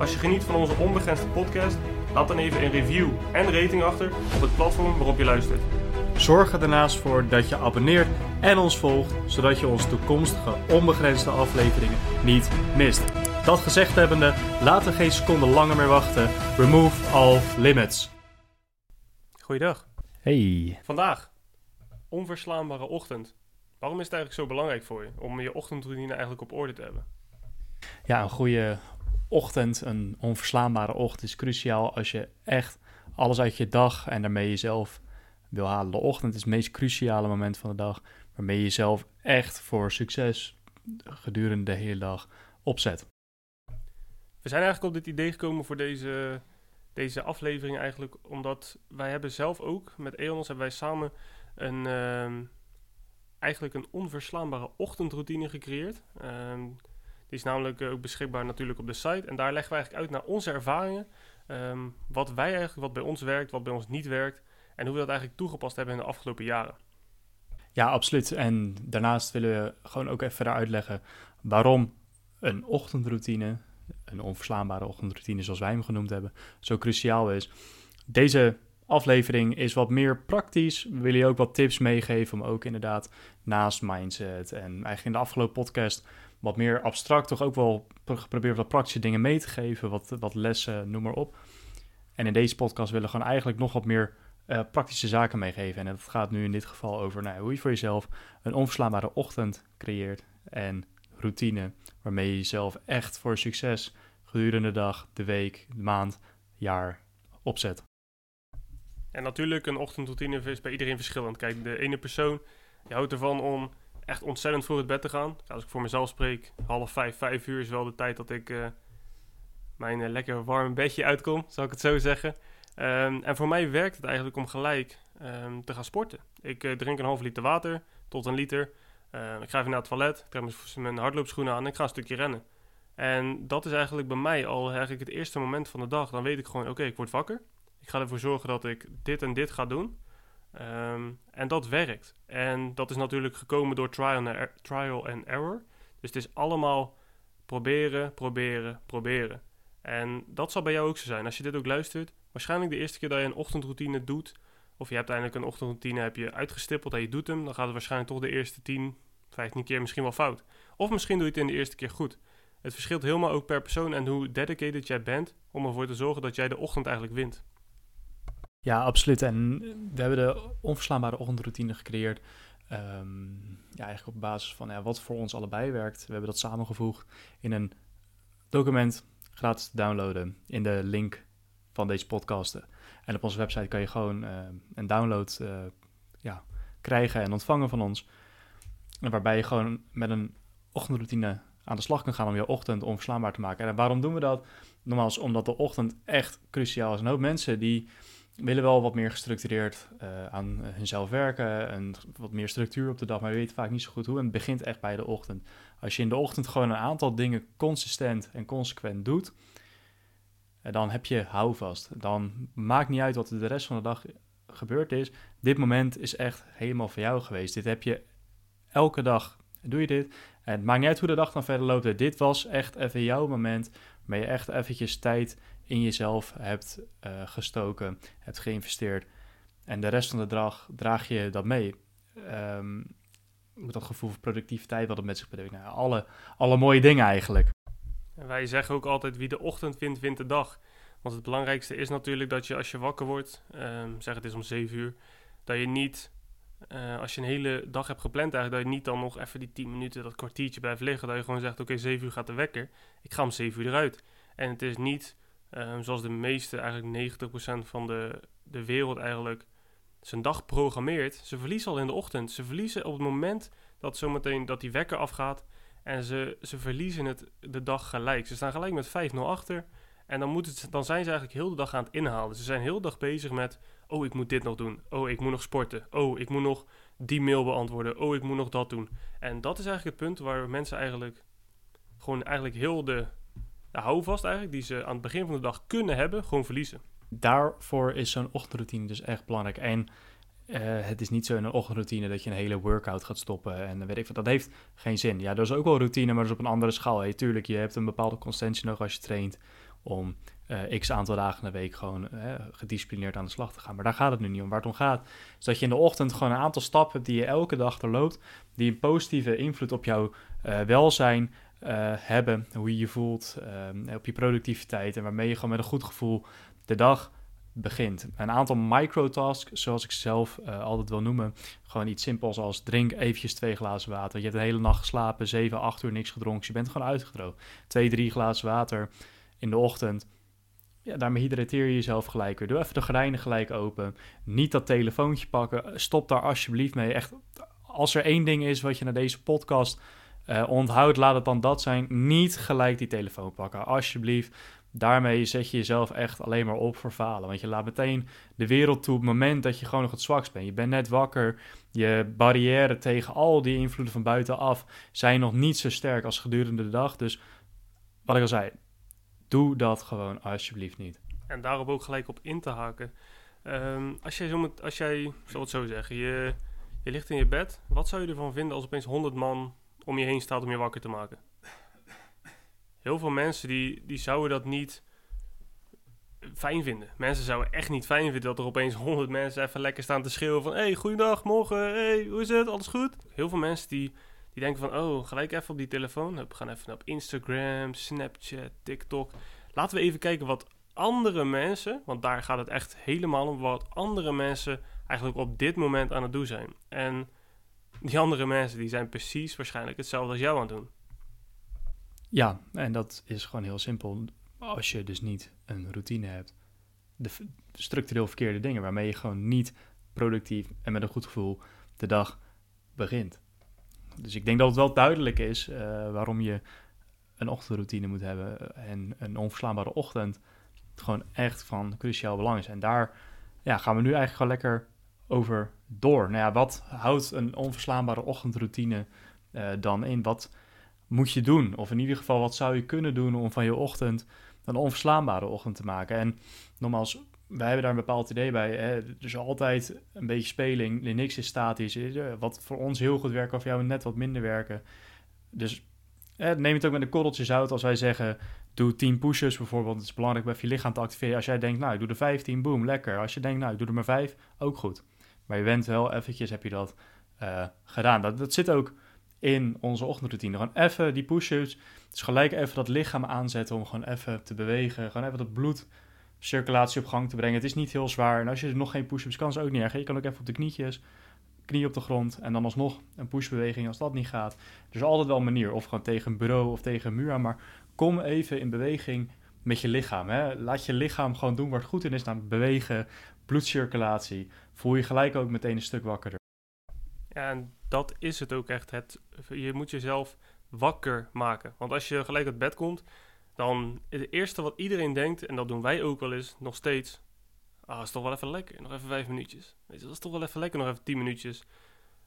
Als je geniet van onze onbegrensde podcast, laat dan even een review en rating achter op het platform waarop je luistert. Zorg er daarnaast voor dat je abonneert en ons volgt, zodat je onze toekomstige onbegrensde afleveringen niet mist. Dat gezegd hebbende, laten we geen seconde langer meer wachten. Remove all limits. Goeiedag. Hey. Vandaag, onverslaanbare ochtend. Waarom is het eigenlijk zo belangrijk voor je om je ochtendroutine eigenlijk op orde te hebben? Ja, een goede ochtend, een onverslaanbare ochtend is cruciaal als je echt alles uit je dag en daarmee jezelf wil halen. De ochtend is het meest cruciale moment van de dag waarmee je jezelf echt voor succes gedurende de hele dag opzet. We zijn eigenlijk op dit idee gekomen voor deze, deze aflevering eigenlijk omdat wij hebben zelf ook, met EONOS hebben wij samen een, ehm, eigenlijk een onverslaanbare ochtendroutine gecreëerd. Ehm, die is namelijk eh, ook beschikbaar natuurlijk op de site en daar leggen we eigenlijk uit naar onze ervaringen. ehm, wat wij eigenlijk, wat bij ons werkt, wat bij ons niet werkt en hoe we dat eigenlijk toegepast hebben in de afgelopen jaren. Ja, absoluut. En daarnaast willen we gewoon ook even verder uitleggen waarom een ochtendroutine, een onverslaanbare ochtendroutine zoals wij hem genoemd hebben, zo cruciaal is. Deze aflevering is wat meer praktisch. We willen je ook wat tips meegeven om ook inderdaad naast mindset en eigenlijk in de afgelopen podcast wat meer abstract, toch ook wel pro- geprobeerd wat praktische dingen mee te geven, wat, wat lessen, noem maar op. En in deze podcast willen we gewoon eigenlijk nog wat meer eh, praktische zaken meegeven. En dat gaat nu in dit geval over nou, hoe je voor jezelf een onverslaanbare ochtend creëert en routine waarmee je jezelf echt voor succes gedurende de dag, de week, de maand, jaar opzet. En natuurlijk, een ochtendroutine is bij iedereen verschillend. Kijk, de ene persoon die houdt ervan om echt ontzettend voor het bed te gaan. Als ik voor mezelf spreek, half vijf, vijf uur is wel de tijd dat ik eh, mijn eh, lekker warme bedje uitkom, zal ik het zo zeggen. Ehm, en voor mij werkt het eigenlijk om gelijk ehm, te gaan sporten. Ik eh, drink een half liter water tot een liter. Eh, ik ga even naar het toilet, ik trek mijn- mijn hardloopschoenen aan en ik ga een stukje rennen. En dat is eigenlijk bij mij al eigenlijk het eerste moment van de dag. Dan weet ik gewoon, oké, ik word wakker. Ik ga ervoor zorgen dat ik dit en dit ga doen. Ehm, en dat werkt. En dat is natuurlijk gekomen door trial and, er- error. Dus het is allemaal proberen, proberen, proberen. En dat zal bij jou ook zo zijn. Als je dit ook luistert, waarschijnlijk de eerste keer dat je een ochtendroutine doet, of je hebt eindelijk een ochtendroutine heb je uitgestippeld en je doet hem, dan gaat het waarschijnlijk toch de eerste 10, 15 keer misschien wel fout. Of misschien doe je het in de eerste keer goed. Het verschilt helemaal ook per persoon en hoe dedicated jij bent om ervoor te zorgen dat jij de ochtend eigenlijk wint. Ja, absoluut. En we hebben de onverslaanbare ochtendroutine gecreëerd. ehm, ja, eigenlijk op basis van ja, wat voor ons allebei werkt. We hebben dat samengevoegd in een document, gratis te downloaden, in de link van deze podcasten. En op onze website kan je gewoon eh, een download eh, ja, krijgen en ontvangen van ons. Waarbij je gewoon met een ochtendroutine aan de slag kan gaan om je ochtend onverslaanbaar te maken. En waarom doen we dat? Nogmaals, omdat de ochtend echt cruciaal is. Een hoop mensen die willen wel wat meer gestructureerd eh, aan hunzelf werken en wat meer structuur op de dag, maar weten vaak niet zo goed hoe. En het begint echt bij de ochtend. Als je in de ochtend gewoon een aantal dingen consistent en consequent doet, eh, dan heb je houvast. Dan maakt niet uit wat er de rest van de dag gebeurd is. Dit moment is echt helemaal voor jou geweest. Dit heb je elke dag. Doe je dit? En het maakt niet uit hoe de dag dan verder loopt. Dit was echt even jouw moment waarmee je echt eventjes tijd in jezelf hebt eh, gestoken, hebt geïnvesteerd. En de rest van de dag draag je dat mee. Ook dat gevoel van productiviteit wat het met zich brengt. Nou, alle, alle mooie dingen eigenlijk. En wij zeggen ook altijd wie de ochtend wint, wint de dag. Want het belangrijkste is natuurlijk dat je als je wakker wordt, ehm, zeg het is om 7 uur, dat je niet, eh, als je een hele dag hebt gepland eigenlijk, dat je niet dan nog even die 10 minuten, dat kwartiertje blijft liggen. Dat je gewoon zegt, oké, 7 uur gaat de wekker. Ik ga om 7 uur eruit. En het is niet, ehm, zoals de meeste, eigenlijk 90% van de, de wereld eigenlijk, zijn dag programmeert. Ze verliezen al in de ochtend. Ze verliezen op het moment dat zometeen dat die wekker afgaat. En ze, ze verliezen het de dag gelijk. Ze staan gelijk met 5-0 achter. En dan, moet dan zijn ze eigenlijk heel de dag aan het inhalen. Ze zijn heel de dag bezig met, oh, ik moet dit nog doen. Oh, ik moet nog sporten. Oh, ik moet nog die mail beantwoorden. Oh, ik moet nog dat doen. En dat is eigenlijk het punt waar mensen eigenlijk gewoon eigenlijk heel de, de houvast eigenlijk, die ze aan het begin van de dag kunnen hebben, gewoon verliezen. Daarvoor is zo'n ochtendroutine dus echt belangrijk. En eh, het is niet zo in een ochtendroutine dat je een hele workout gaat stoppen en weet ik wat. Dat heeft geen zin. Ja, dat is ook wel routine, maar dat is op een andere schaal. Tuurlijk, je hebt een bepaalde constantie nodig als je traint om uh, x aantal dagen in de week gewoon uh, gedisciplineerd aan de slag te gaan. Maar daar gaat het nu niet om. Waar het om gaat, is dat je in de ochtend gewoon een aantal stappen hebt die je elke dag doorloopt, die een positieve invloed op jouw welzijn hebben, hoe je je voelt, op je productiviteit en waarmee je gewoon met een goed gevoel de dag begint. Een aantal microtasks, zoals ik zelf altijd wil noemen, gewoon iets simpels als drink eventjes twee glazen water. Je hebt de hele nacht geslapen, 7, 8 uur niks gedronken, dus je bent gewoon uitgedroogd. Twee, drie glazen water in de ochtend ja, daarmee hydrateer je jezelf gelijk weer. Doe even de gordijnen gelijk open. Niet dat telefoontje pakken. Stop daar alsjeblieft mee. Echt, als er één ding is wat je naar deze podcast uh, onthoudt, laat het dan dat zijn. Niet gelijk die telefoon pakken. Alsjeblieft. Daarmee zet je jezelf echt alleen maar op voor falen. Want je laat meteen de wereld toe op het moment dat je gewoon nog het zwakst bent. Je bent net wakker. Je barrière tegen al die invloeden van buitenaf zijn nog niet zo sterk als gedurende de dag. Dus wat ik al zei, Doe dat gewoon alsjeblieft niet. En daarop ook gelijk op in te haken. Um, als, jij zo als jij, zal het zo zeggen, je, je ligt in je bed. Wat zou je ervan vinden als opeens 100 man om je heen staat om je wakker te maken? Heel veel mensen die, die zouden dat niet fijn vinden. Mensen zouden echt niet fijn vinden dat er opeens 100 mensen even lekker staan te schreeuwen van... hey, goeiedag, morgen, hey, hoe is het, alles goed? Heel veel mensen die die denken van, oh, gelijk even op die telefoon. We gaan even op Instagram, Snapchat, TikTok. Laten we even kijken wat andere mensen, want daar gaat het echt helemaal om, wat andere mensen eigenlijk op dit moment aan het doen zijn. En die andere mensen, die zijn precies waarschijnlijk hetzelfde als jou aan het doen. Ja, en dat is gewoon heel simpel. Als je dus niet een routine hebt, de structureel verkeerde dingen waarmee je gewoon niet productief en met een goed gevoel de dag begint. Dus ik denk dat het wel duidelijk is uh, waarom je een ochtendroutine moet hebben en een onverslaanbare ochtend gewoon echt van cruciaal belang is. En daar ja, gaan we nu eigenlijk gewoon lekker over door. Nou ja, wat houdt een onverslaanbare ochtendroutine uh, dan in? Wat moet je doen? Of in ieder geval, wat zou je kunnen doen om van je ochtend een onverslaanbare ochtend te maken? En nogmaals, wij hebben daar een bepaald idee bij. Hè? Dus altijd een beetje speling. Niks is statisch. Wat voor ons heel goed werkt, of jou net wat minder werken. Dus neem het ook met een korreltje zout als wij zeggen... doe 10 push-ups bijvoorbeeld. Het is belangrijk bij je lichaam te activeren. Als jij denkt, nou, ik doe er 15, boom, lekker. Als je denkt, nou, ik doe er maar 5, ook goed. Maar je bent wel eventjes, heb je dat uh, gedaan. Dat, dat zit ook in onze ochtendroutine. Gewoon even die push-ups. Dus gelijk even dat lichaam aanzetten om gewoon even te bewegen. Gewoon even dat bloed circulatie op gang te brengen. Het is niet heel zwaar. En als je nog geen push-ups kan, is ook niet erg. Je kan ook even op de knietjes, knie op de grond en dan alsnog een pushbeweging als dat niet gaat. Er is altijd wel een manier. Of gewoon tegen een bureau of tegen een muur aan. Maar kom even in beweging met je lichaam. Hè. Laat je lichaam gewoon doen waar het goed in is. Namelijk bewegen, bloedcirculatie. Voel je gelijk ook meteen een stuk wakkerder. Ja, en dat is het ook echt. Het, je moet jezelf wakker maken. Want als je gelijk uit bed komt, dan het eerste wat iedereen denkt, en dat doen wij ook wel eens, nog steeds. Ah, is toch wel even lekker. Nog even vijf minuutjes. Weet je, dat is toch wel even lekker. Nog even tien minuutjes.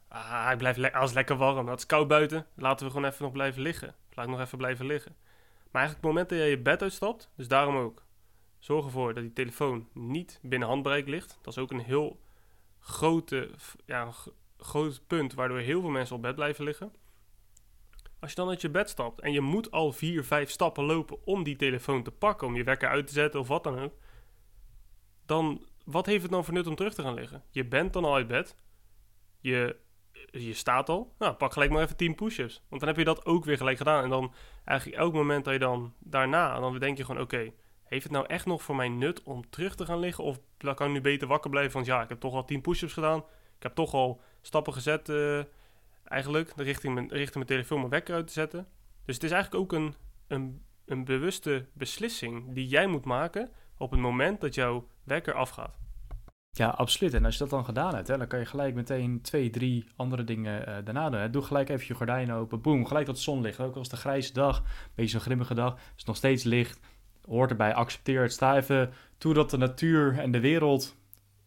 Ah, ik blijf le als het lekker warm. Het is koud buiten. Laten we gewoon even nog blijven liggen. Laat ik nog even blijven liggen. Maar eigenlijk het moment dat je je bed uitstapt, dus daarom ook. Zorg ervoor dat die telefoon niet binnen handbereik ligt. Dat is ook een heel grote, ja, groot punt waardoor heel veel mensen op bed blijven liggen. Als je dan uit je bed stapt en je moet al vier, vijf stappen lopen om die telefoon te pakken, om je wekker uit te zetten of wat dan ook, dan wat heeft het dan voor nut om terug te gaan liggen? Je bent dan al uit bed, je, je staat al, nou, pak gelijk maar even 10 push-ups. Want dan heb je dat ook weer gelijk gedaan. En dan eigenlijk elk moment dat je dan daarna, dan denk je gewoon, oké, heeft het nou echt nog voor mij nut om terug te gaan liggen? Of kan ik nu beter wakker blijven? Want ja, ik heb toch al 10 push-ups gedaan. Ik heb toch al stappen gezet. Uh, eigenlijk, richting mijn, richting mijn telefoon mijn wekker uit te zetten. Dus het is eigenlijk ook een, een, een bewuste beslissing die jij moet maken op het moment dat jouw wekker afgaat. Ja, absoluut. En als je dat dan gedaan hebt, hè, dan kan je gelijk meteen twee, drie andere dingen uh, daarna doen. Hè. Doe gelijk even je gordijnen open. Boom, gelijk dat de zon ligt. Ook als de grijze dag, een beetje zo'n grimmige dag, is nog steeds licht. Hoort erbij, accepteer het. Sta even toe dat de natuur en de wereld,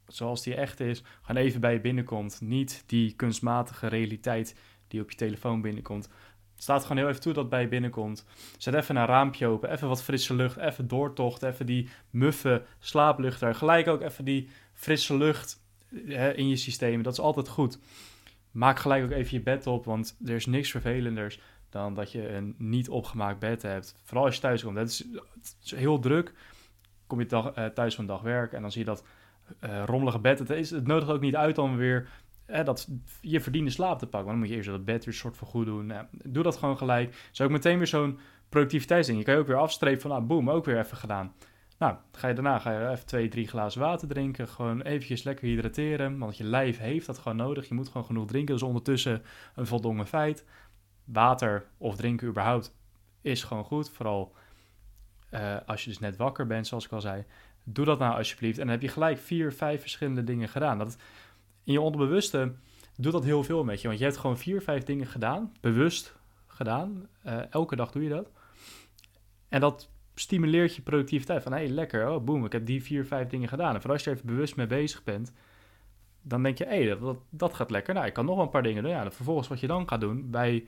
zoals die echt is, gewoon even bij je binnenkomt. Niet die kunstmatige realiteit die op je telefoon binnenkomt. Staat gewoon heel even toe dat het bij je binnenkomt. Zet even een raampje open, even wat frisse lucht, even doortocht, even die muffe slaaplucht er. Gelijk ook even die frisse lucht hè, in je systeem. Dat is altijd goed. Maak gelijk ook even je bed op, want er is niks vervelenders dan dat je een niet opgemaakt bed hebt. Vooral als je thuis komt. Het is, is heel druk. Kom je uh, thuis van dag werk en dan zie je dat uh, rommelige bed. Het, is, het nodigt ook niet uit om weer eh, dat je verdiende slaap te pakken. Maar dan moet je eerst dat bed weer soort van goed doen. Nou, doe dat gewoon gelijk. Zo ook meteen weer zo'n productiviteitsding. Je kan je ook weer afstrepen van, nou, boem, ook weer even gedaan. Nou, ga je daarna ga je even twee, drie glazen water drinken. Gewoon eventjes lekker hydrateren. Want je lijf heeft dat gewoon nodig. Je moet gewoon genoeg drinken. Dus ondertussen een voldongen feit water of drinken überhaupt is gewoon goed. Vooral uh, als je dus net wakker bent, zoals ik al zei. Doe dat nou alsjeblieft. En dan heb je gelijk vier, vijf verschillende dingen gedaan. Dat, in je onderbewuste doet dat heel veel met je. Want je hebt gewoon vier, vijf dingen gedaan. Bewust gedaan. Uh, elke dag doe je dat. En dat stimuleert je productiviteit. Van hé, hey, lekker. Oh, boem, ik heb die vier, vijf dingen gedaan. En voor als je er even bewust mee bezig bent dan denk je, hé, hey, dat, dat, gaat lekker. Nou, ik kan nog wel een paar dingen doen. Ja, vervolgens wat je dan gaat doen bij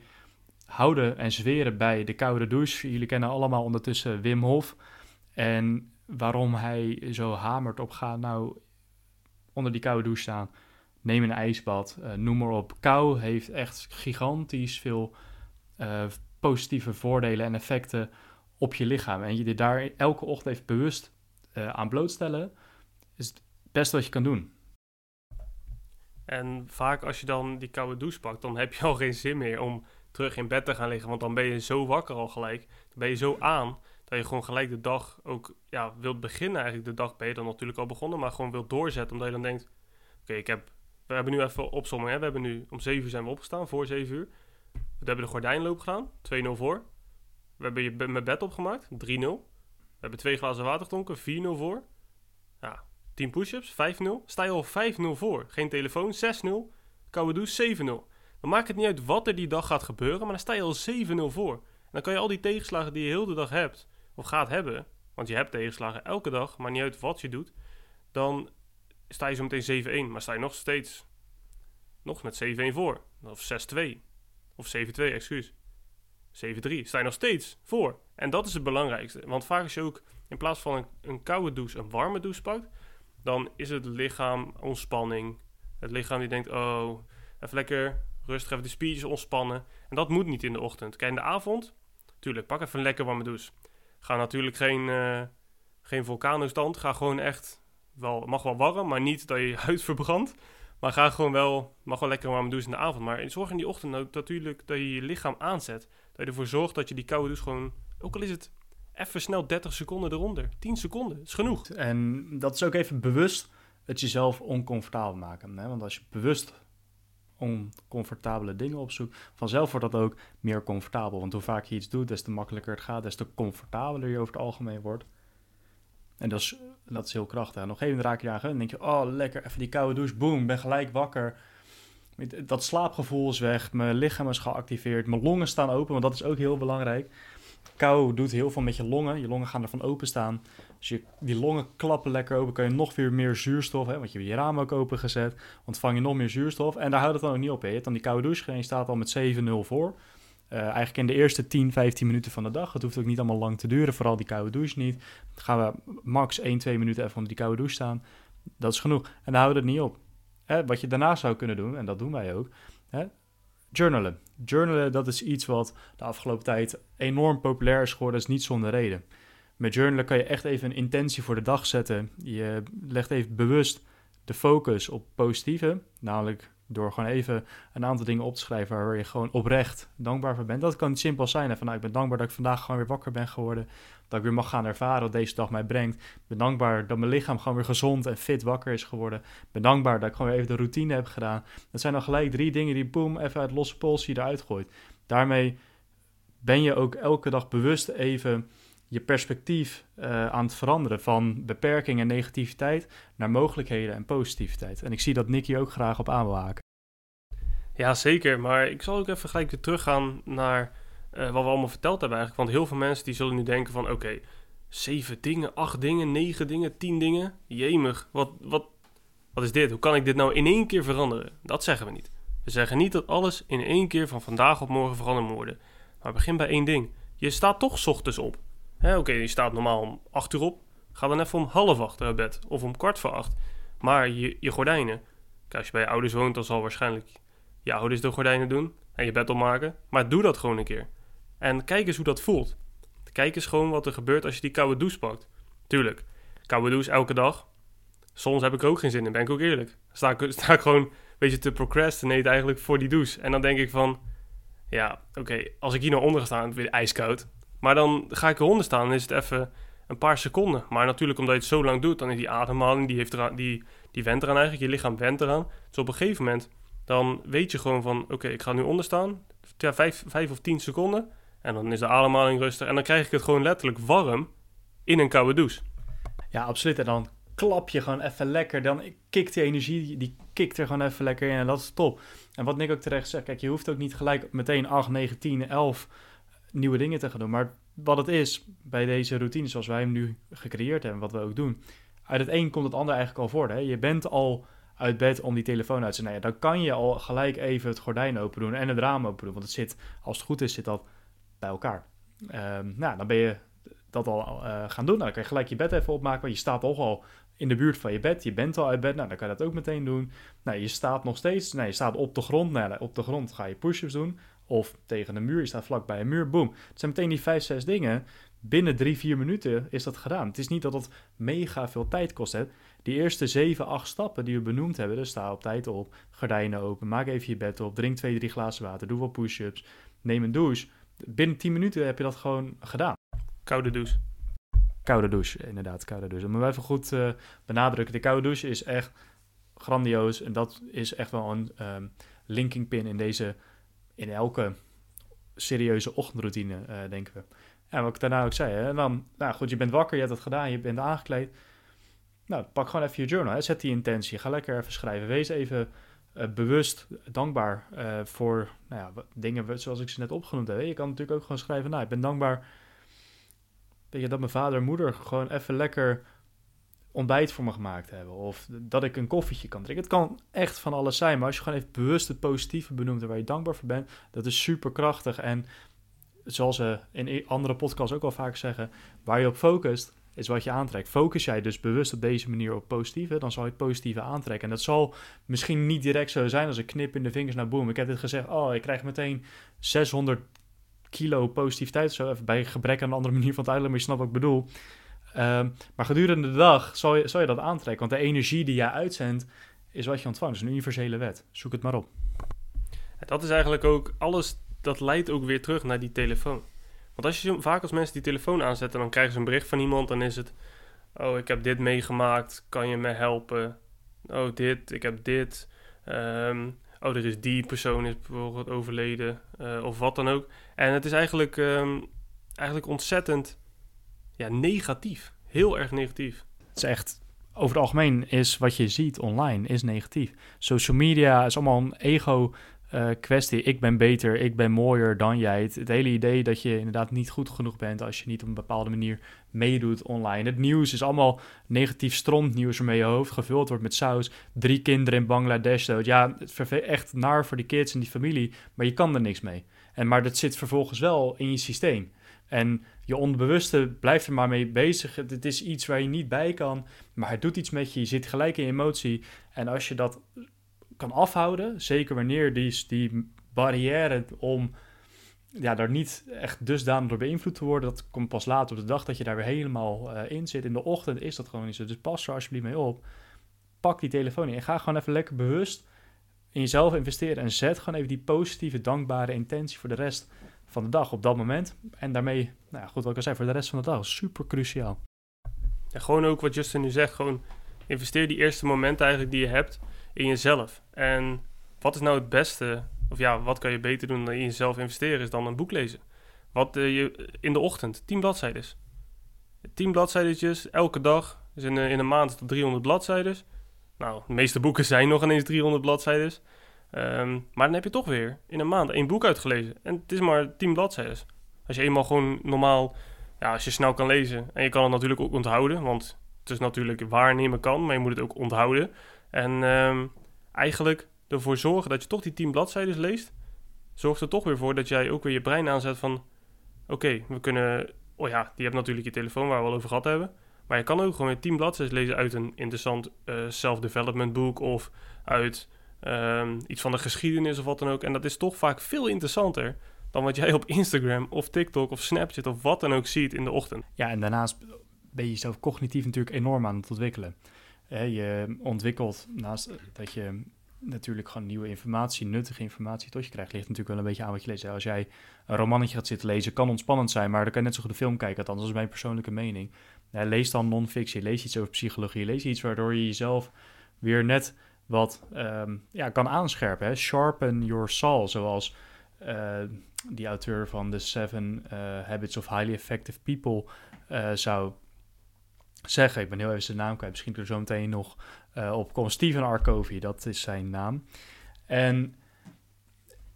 houden en zweren bij de koude douche. Jullie kennen allemaal ondertussen Wim Hof. En waarom hij zo hamert op ga nou onder die koude douche staan. Neem een ijsbad, uh, noem maar op. Kou heeft echt gigantisch veel uh, positieve voordelen en effecten op je lichaam. En je daar elke ochtend even bewust uh, aan blootstellen, is het beste wat je kan doen. En vaak als je dan die koude douche pakt, dan heb je al geen zin meer om terug in bed te gaan liggen. Want dan ben je zo wakker al gelijk. Dan ben je zo aan dat je gewoon gelijk de dag ook ja, wilt beginnen. Eigenlijk de dag ben je dan natuurlijk al begonnen, maar gewoon wilt doorzetten. Omdat je dan denkt, oké, ik heb... We hebben nu even opzomming. Hè? We hebben nu om 7 uur zijn we opgestaan, voor 7 uur. We hebben de gordijnloop gedaan, 2-0 voor. We hebben je mijn bed opgemaakt, 3-0. We hebben twee glazen water gedronken, 4-0 voor. Ja, 10 push-ups, 5-0. Sta je al 5-0 voor. Geen telefoon, 6-0. Koude douche, 7-0. Dan maakt het niet uit wat er die dag gaat gebeuren, maar dan sta je al 7-0 voor. En dan kan je al die tegenslagen die je heel de dag hebt, of gaat hebben, want je hebt tegenslagen elke dag, maar niet uit wat je doet, dan sta je zo meteen 7-1, maar sta je nog steeds nog met 7-1 voor. Of 6-2. Of 7-2, excuus. 7-3. Sta je nog steeds voor. En dat is het belangrijkste. Want vaak als je ook in plaats van een, een koude douche een warme douche pakt, dan is het lichaam ontspanning. Het lichaam die denkt, oh, even lekker rustig even de spiertjes ontspannen. En dat moet niet in de ochtend. Kijk, in de avond, tuurlijk, pak even een lekker warme douche. Ga natuurlijk geen, uh, geen vulkanostand. Ga gewoon echt, wel, mag wel warm, maar niet dat je je huid verbrandt. Maar ga gewoon wel, mag wel lekker warme douche in de avond. Maar zorg in die ochtend ook natuurlijk dat je je lichaam aanzet. Dat je ervoor zorgt dat je die koude douche gewoon, ook al is het even snel 30 seconden eronder. 10 seconden, is genoeg. En dat is ook even bewust het jezelf oncomfortabel maken. Hè? Want als je bewust oncomfortabele dingen opzoekt, vanzelf wordt dat ook meer comfortabel. Want hoe vaak je iets doet, des te makkelijker het gaat, des te comfortabeler je over het algemeen wordt. En dat is, dat is heel krachtig. En nog even raak je aan en denk je, oh lekker, even die koude douche, boom, ben gelijk wakker. Dat slaapgevoel is weg, mijn lichaam is geactiveerd, mijn longen staan open, want dat is ook heel belangrijk. Kou doet heel veel met je longen, je longen gaan ervan openstaan. Als je die longen klappen lekker open, kan je nog weer meer zuurstof, hè, want je hebt je raam ook open gezet, ontvang je nog meer zuurstof. En daar houdt het dan ook niet op. Hè. Je hebt dan die koude douche, je staat al met 7-0 voor. Uh, eigenlijk in de eerste 10, 15 minuten van de dag. Het hoeft ook niet allemaal lang te duren, vooral die koude douche niet. Dan gaan we max 1, 2 minuten even onder die koude douche staan. Dat is genoeg. En daar houden we het niet op. Hè, wat je daarna zou kunnen doen, en dat doen wij ook, hè, journalen. Journalen, dat is iets wat de afgelopen tijd enorm populair is geworden, is niet zonder reden. Met journalen kan je echt even een intentie voor de dag zetten. Je legt even bewust de focus op positieve, namelijk door gewoon even een aantal dingen op te schrijven waar je gewoon oprecht dankbaar voor bent. Dat kan simpel zijn. Van, nou, ik ben dankbaar dat ik vandaag gewoon weer wakker ben geworden. Dat ik weer mag gaan ervaren wat deze dag mij brengt. Ik ben dankbaar dat mijn lichaam gewoon weer gezond en fit wakker is geworden. Ik ben dankbaar dat ik gewoon weer even de routine heb gedaan. Dat zijn dan gelijk drie dingen die boem even uit losse pols je eruit gooit. Daarmee ben je ook elke dag bewust even je perspectief uh, aan het veranderen van beperking en negativiteit naar mogelijkheden en positiviteit. En ik zie dat Nicky ook graag op aan wil haken. Ja, zeker. Maar ik zal ook even gelijk weer teruggaan naar uh, wat we allemaal verteld hebben eigenlijk. Want heel veel mensen die zullen nu denken van... oké, zeven dingen, acht dingen, negen dingen, tien dingen. Jemig, wat, wat, wat is dit? Hoe kan ik dit nou in één keer veranderen? Dat zeggen we niet. We zeggen niet dat alles in één keer van vandaag op morgen veranderd moet worden. Maar begin bij één ding. Je staat toch ochtends op. Oké, je staat normaal om 8 uur op. Ga dan even om half acht uit bed. Of om kwart voor acht. Maar je, je gordijnen. Kijk, als je bij je ouders woont, dan zal waarschijnlijk je ouders de gordijnen doen. En je bed opmaken. Maar doe dat gewoon een keer. En kijk eens hoe dat voelt. Kijk eens gewoon wat er gebeurt als je die koude douche pakt. Tuurlijk, koude douche elke dag. Soms heb ik er ook geen zin in, ben ik ook eerlijk. Sta ik, gewoon een beetje te procrastinate eigenlijk voor die douche. En dan denk ik van, ja, oké, als ik hier nou onder ga staan, weer ijskoud. Maar dan ga ik eronder staan en is het even een paar seconden. Maar natuurlijk, omdat je het zo lang doet, dan is die ademhaling, die, heeft eraan, die, die went eraan eigenlijk. Je lichaam went eraan. Dus op een gegeven moment, dan weet je gewoon van, oké, ik ga nu onderstaan. Ja, vijf, vijf of tien seconden. En dan is de ademhaling rustig. En dan krijg ik het gewoon letterlijk warm in een koude douche. Ja, absoluut. En dan klap je gewoon even lekker. Dan kikt die energie, die kikt er gewoon even lekker in. En dat is top. En wat Nick ook terecht zegt, kijk, je hoeft ook niet gelijk meteen 8, 9, 10, 11 nieuwe dingen te gaan doen. Maar wat het is bij deze routine zoals wij hem nu gecreëerd hebben, wat we ook doen. Uit het een komt het ander eigenlijk al voor. Hè? Je bent al uit bed om die telefoon uit te ja, dan kan je al gelijk even het gordijn open doen en het raam open doen. Want het zit, als het goed is, zit dat bij elkaar. Um, nou, dan ben je dat al uh, gaan doen. Nou, dan kan je gelijk je bed even opmaken, want je staat toch al in de buurt van je bed. Je bent al uit bed, nou, dan kan je dat ook meteen doen. Nou, je staat nog steeds, nou, je staat op de grond. Nou, op de grond ga je push-ups doen. Of tegen een muur, je staat vlak bij een muur, boom. Het zijn meteen die vijf, zes dingen. Binnen drie, vier minuten is dat gedaan. Het is niet dat het mega veel tijd kost. Hè. Die eerste zeven, acht stappen die we benoemd hebben, dus sta op tijd op, gordijnen open, maak even je bed op, drink twee, drie glazen water, doe wat push-ups, neem een douche binnen 10 minuten heb je dat gewoon gedaan. Koude douche. Koude douche, inderdaad, koude douche. Dat we even goed uh, benadrukken. De koude douche is echt grandioos. En dat is echt wel een um, linking pin in deze, in elke serieuze ochtendroutine, uh, denken we. En wat ik daarna ook zei, hè, dan, nou goed, je bent wakker, je hebt het gedaan, je bent aangekleed. Nou, pak gewoon even je journal, zet die intentie, ga lekker even schrijven. Wees even uh, bewust dankbaar uh, voor nou ja, dingen zoals ik ze net opgenoemd heb. Je kan natuurlijk ook gewoon schrijven, nou, ik ben dankbaar weet je, dat mijn vader en moeder gewoon even lekker ontbijt voor me gemaakt hebben. Of dat ik een koffietje kan drinken. Het kan echt van alles zijn, maar als je gewoon even bewust het positieve benoemt en waar je dankbaar voor bent, dat is super krachtig. En zoals ze in andere podcasts ook al vaak zeggen, waar je op focust, is wat je aantrekt. Focus jij dus bewust op deze manier op positieve, dan zal je het positieve aantrekken. En dat zal misschien niet direct zo zijn als een knip in de vingers naar boom. Ik heb dit gezegd, oh, ik krijg meteen 600 kilo positiviteit zo. Even bij gebrek aan een andere manier van het uitleggen, maar je snapt wat ik bedoel. Um, maar gedurende de dag zal je, je dat aantrekken. Want de energie die jij uitzendt, is wat je ontvangt. Is een universele wet. Zoek het maar op. Dat is eigenlijk ook alles, dat leidt ook weer terug naar die telefoon. Want als je vaak als mensen die telefoon aanzetten, dan krijgen ze een bericht van iemand. Dan is het, oh, ik heb dit meegemaakt, kan je me helpen? Oh, dit, ik heb dit. Um, oh, er is die persoon is bijvoorbeeld overleden. Uh, of wat dan ook. En het is eigenlijk, um, eigenlijk ontzettend ja, negatief. Heel erg negatief. Het is echt over het algemeen is wat je ziet online is negatief. Social media is allemaal een ego uh, kwestie. Ik ben beter, ik ben mooier dan jij. Het, hele idee dat je inderdaad niet goed genoeg bent als je niet op een bepaalde manier meedoet online. Het nieuws is allemaal negatief strontnieuws waarmee je hoofd gevuld wordt met saus. Drie kinderen in Bangladesh dood. Ja, het echt naar voor die kids en die familie, maar je kan er niks mee. En, maar dat zit vervolgens wel in je systeem. En je onbewuste blijft er maar mee bezig. Het is iets waar je niet bij kan, maar het doet iets met je. Je zit gelijk in emotie. En als je dat kan afhouden. Zeker wanneer die, die barrière om ja, daar niet echt dusdanig door beïnvloed te worden. Dat komt pas later op de dag dat je daar weer helemaal uh, in zit. In de ochtend is dat gewoon niet zo. Dus pas er alsjeblieft mee op. Pak die telefoon in en ga gewoon even lekker bewust in jezelf investeren. En zet gewoon even die positieve, dankbare intentie voor de rest van de dag op dat moment. En daarmee, nou ja, goed wat ik al zei, voor de rest van de dag. Super cruciaal. Ja, gewoon ook wat Justin nu zegt. Gewoon investeer die eerste momenten eigenlijk die je hebt in jezelf. En wat is nou het beste, of ja, wat kan je beter doen dan in jezelf investeren, is dan een boek lezen. Wat uh, je in de ochtend, 10 bladzijden. 10 bladzijden elke dag. Dus in, in een maand dat 300 bladzijden. Nou, de meeste boeken zijn nog ineens 300 bladzijden. Um, maar dan heb je toch weer in een maand één boek uitgelezen. En het is maar 10 bladzijden. Als je eenmaal gewoon normaal ja, als je snel kan lezen en je kan het natuurlijk ook onthouden, want het is natuurlijk waarnemen kan, maar je moet het ook onthouden. En ehm, eigenlijk ervoor zorgen dat je toch die 10 bladzijden leest, zorgt er toch weer voor dat jij ook weer je brein aanzet van, oké, we kunnen, oh ja, die hebt natuurlijk je telefoon waar we al over gehad hebben, maar je kan ook gewoon weer 10 bladzijden lezen uit een interessant uh, self-development boek of uit um, iets van de geschiedenis of wat dan ook. En dat is toch vaak veel interessanter dan wat jij op Instagram of TikTok of Snapchat of wat dan ook ziet in de ochtend. Ja, en daarnaast ben je jezelf cognitief natuurlijk enorm aan het ontwikkelen. je ontwikkelt naast dat je natuurlijk gewoon nieuwe informatie, nuttige informatie tot je krijgt, ligt natuurlijk wel een beetje aan wat je leest. Als jij een romannetje gaat zitten lezen, kan ontspannend zijn, maar dan kan je net zo goed de film kijken, althans, dat is mijn persoonlijke mening. lees dan non-fictie, lees iets over psychologie, lees iets waardoor je jezelf weer net wat um, ja, kan aanscherpen. Sharpen your soul, zoals uh, die auteur van The Seven uh, Habits of Highly Effective People uh, zou zeggen. Ik ben heel even zijn naam kwijt. Misschien er zo meteen nog op komen. Stephen R. Dat is zijn naam. En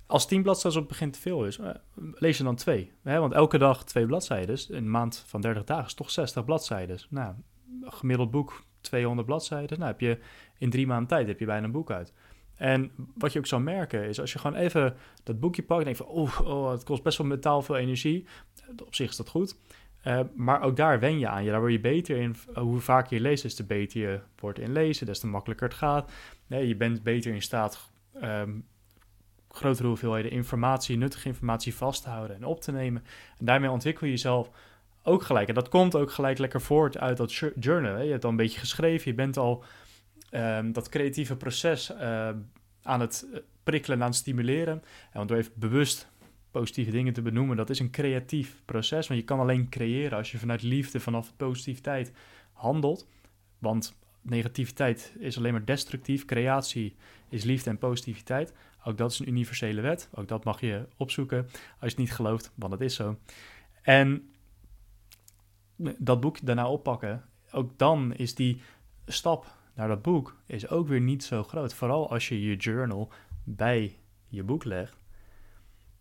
als tien bladzijden op het begin te veel is, lees je dan twee. Hè? Want elke dag twee bladzijden. Een maand van 30 dagen is toch 60 bladzijden. Nou, gemiddeld boek 200 bladzijden. Nou, heb je in drie maanden tijd heb je bijna een boek uit. En wat je ook zou merken is als je gewoon even dat boekje pakt en denkt van, oh, oh het kost best wel metaal veel energie. Op zich is dat goed. Uh, maar ook daar wen je aan je. Daar word je beter in. Hoe vaker je leest, des te beter je wordt in lezen, des te makkelijker het gaat. Je bent beter in staat um, grotere hoeveelheden informatie, nuttige informatie vast te houden en op te nemen. En daarmee ontwikkel je jezelf ook gelijk. En dat komt ook gelijk lekker voort uit dat journal. Hè. Je hebt al een beetje geschreven, je bent al um, dat creatieve proces uh, aan het eh, prikkelen, aan het stimuleren. En want door even bewust positieve dingen te benoemen, dat is een creatief proces. Want je kan alleen creëren als je vanuit liefde, vanaf positiviteit handelt. Want negativiteit is alleen maar destructief. Creatie is liefde en positiviteit. Ook dat is een universele wet. Ook dat mag je opzoeken als je het niet gelooft, want dat is zo. En dat boek daarna oppakken, ook dan is die stap naar dat boek is ook weer niet zo groot. Vooral als je je journal bij je boek legt.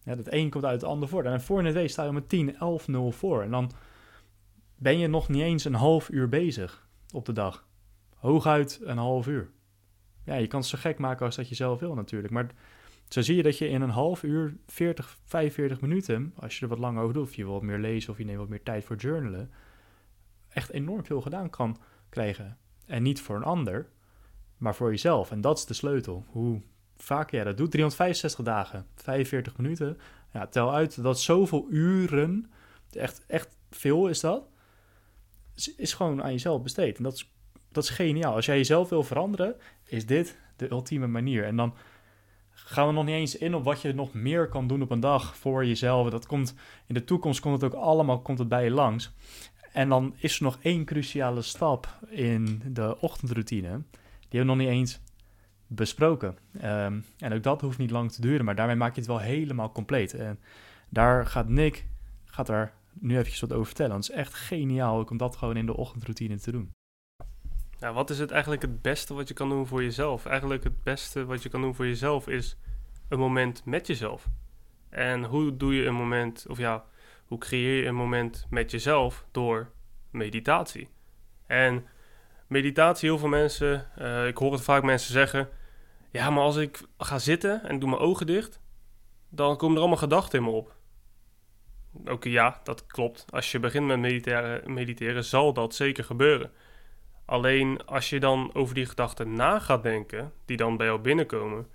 Ja, dat een komt uit het ander voor. En voor het weet sta je met 10, 11, 0 voor. En dan ben je nog niet eens een half uur bezig op de dag. Hooguit een half uur. Ja, je kan het zo gek maken als dat je zelf wil natuurlijk. Maar zo zie je dat je in een half uur, 40, 45 minuten, als je er wat langer over doet, of je wilt meer lezen of je neemt wat meer tijd voor journalen, echt enorm veel gedaan kan krijgen. En niet voor een ander, maar voor jezelf. En dat is de sleutel. Hoe vaak jij dat doet. 365 dagen, 45 minuten. Ja, tel uit dat zoveel uren, echt, echt veel is dat, is, gewoon aan jezelf besteed. En dat is, dat is geniaal. Als jij jezelf wil veranderen, is dit de ultieme manier. En dan gaan we nog niet eens in op wat je nog meer kan doen op een dag voor jezelf. Dat komt in de toekomst komt het ook allemaal komt het bij je langs. En dan is er nog één cruciale stap in de ochtendroutine. Die hebben we nog niet eens besproken. Ehm, en ook dat hoeft niet lang te duren, maar daarmee maak je het wel helemaal compleet. En daar gaat Nick gaat er nu eventjes wat over vertellen. Het is echt geniaal om dat gewoon in de ochtendroutine te doen. Wat is het eigenlijk het beste wat je kan doen voor jezelf? Eigenlijk het beste wat je kan doen voor jezelf is een moment met jezelf. En hoe doe je een moment, of ja, hoe creëer je een moment met jezelf door meditatie? En meditatie, heel veel mensen, uh, ik hoor het vaak mensen zeggen: Ja, maar als ik ga zitten en doe mijn ogen dicht, dan komen er allemaal gedachten in me op. Oké, ja, dat klopt. Als je begint met mediteren, mediteren, zal dat zeker gebeuren. Alleen als je dan over die gedachten na gaat denken, die dan bij jou binnenkomen,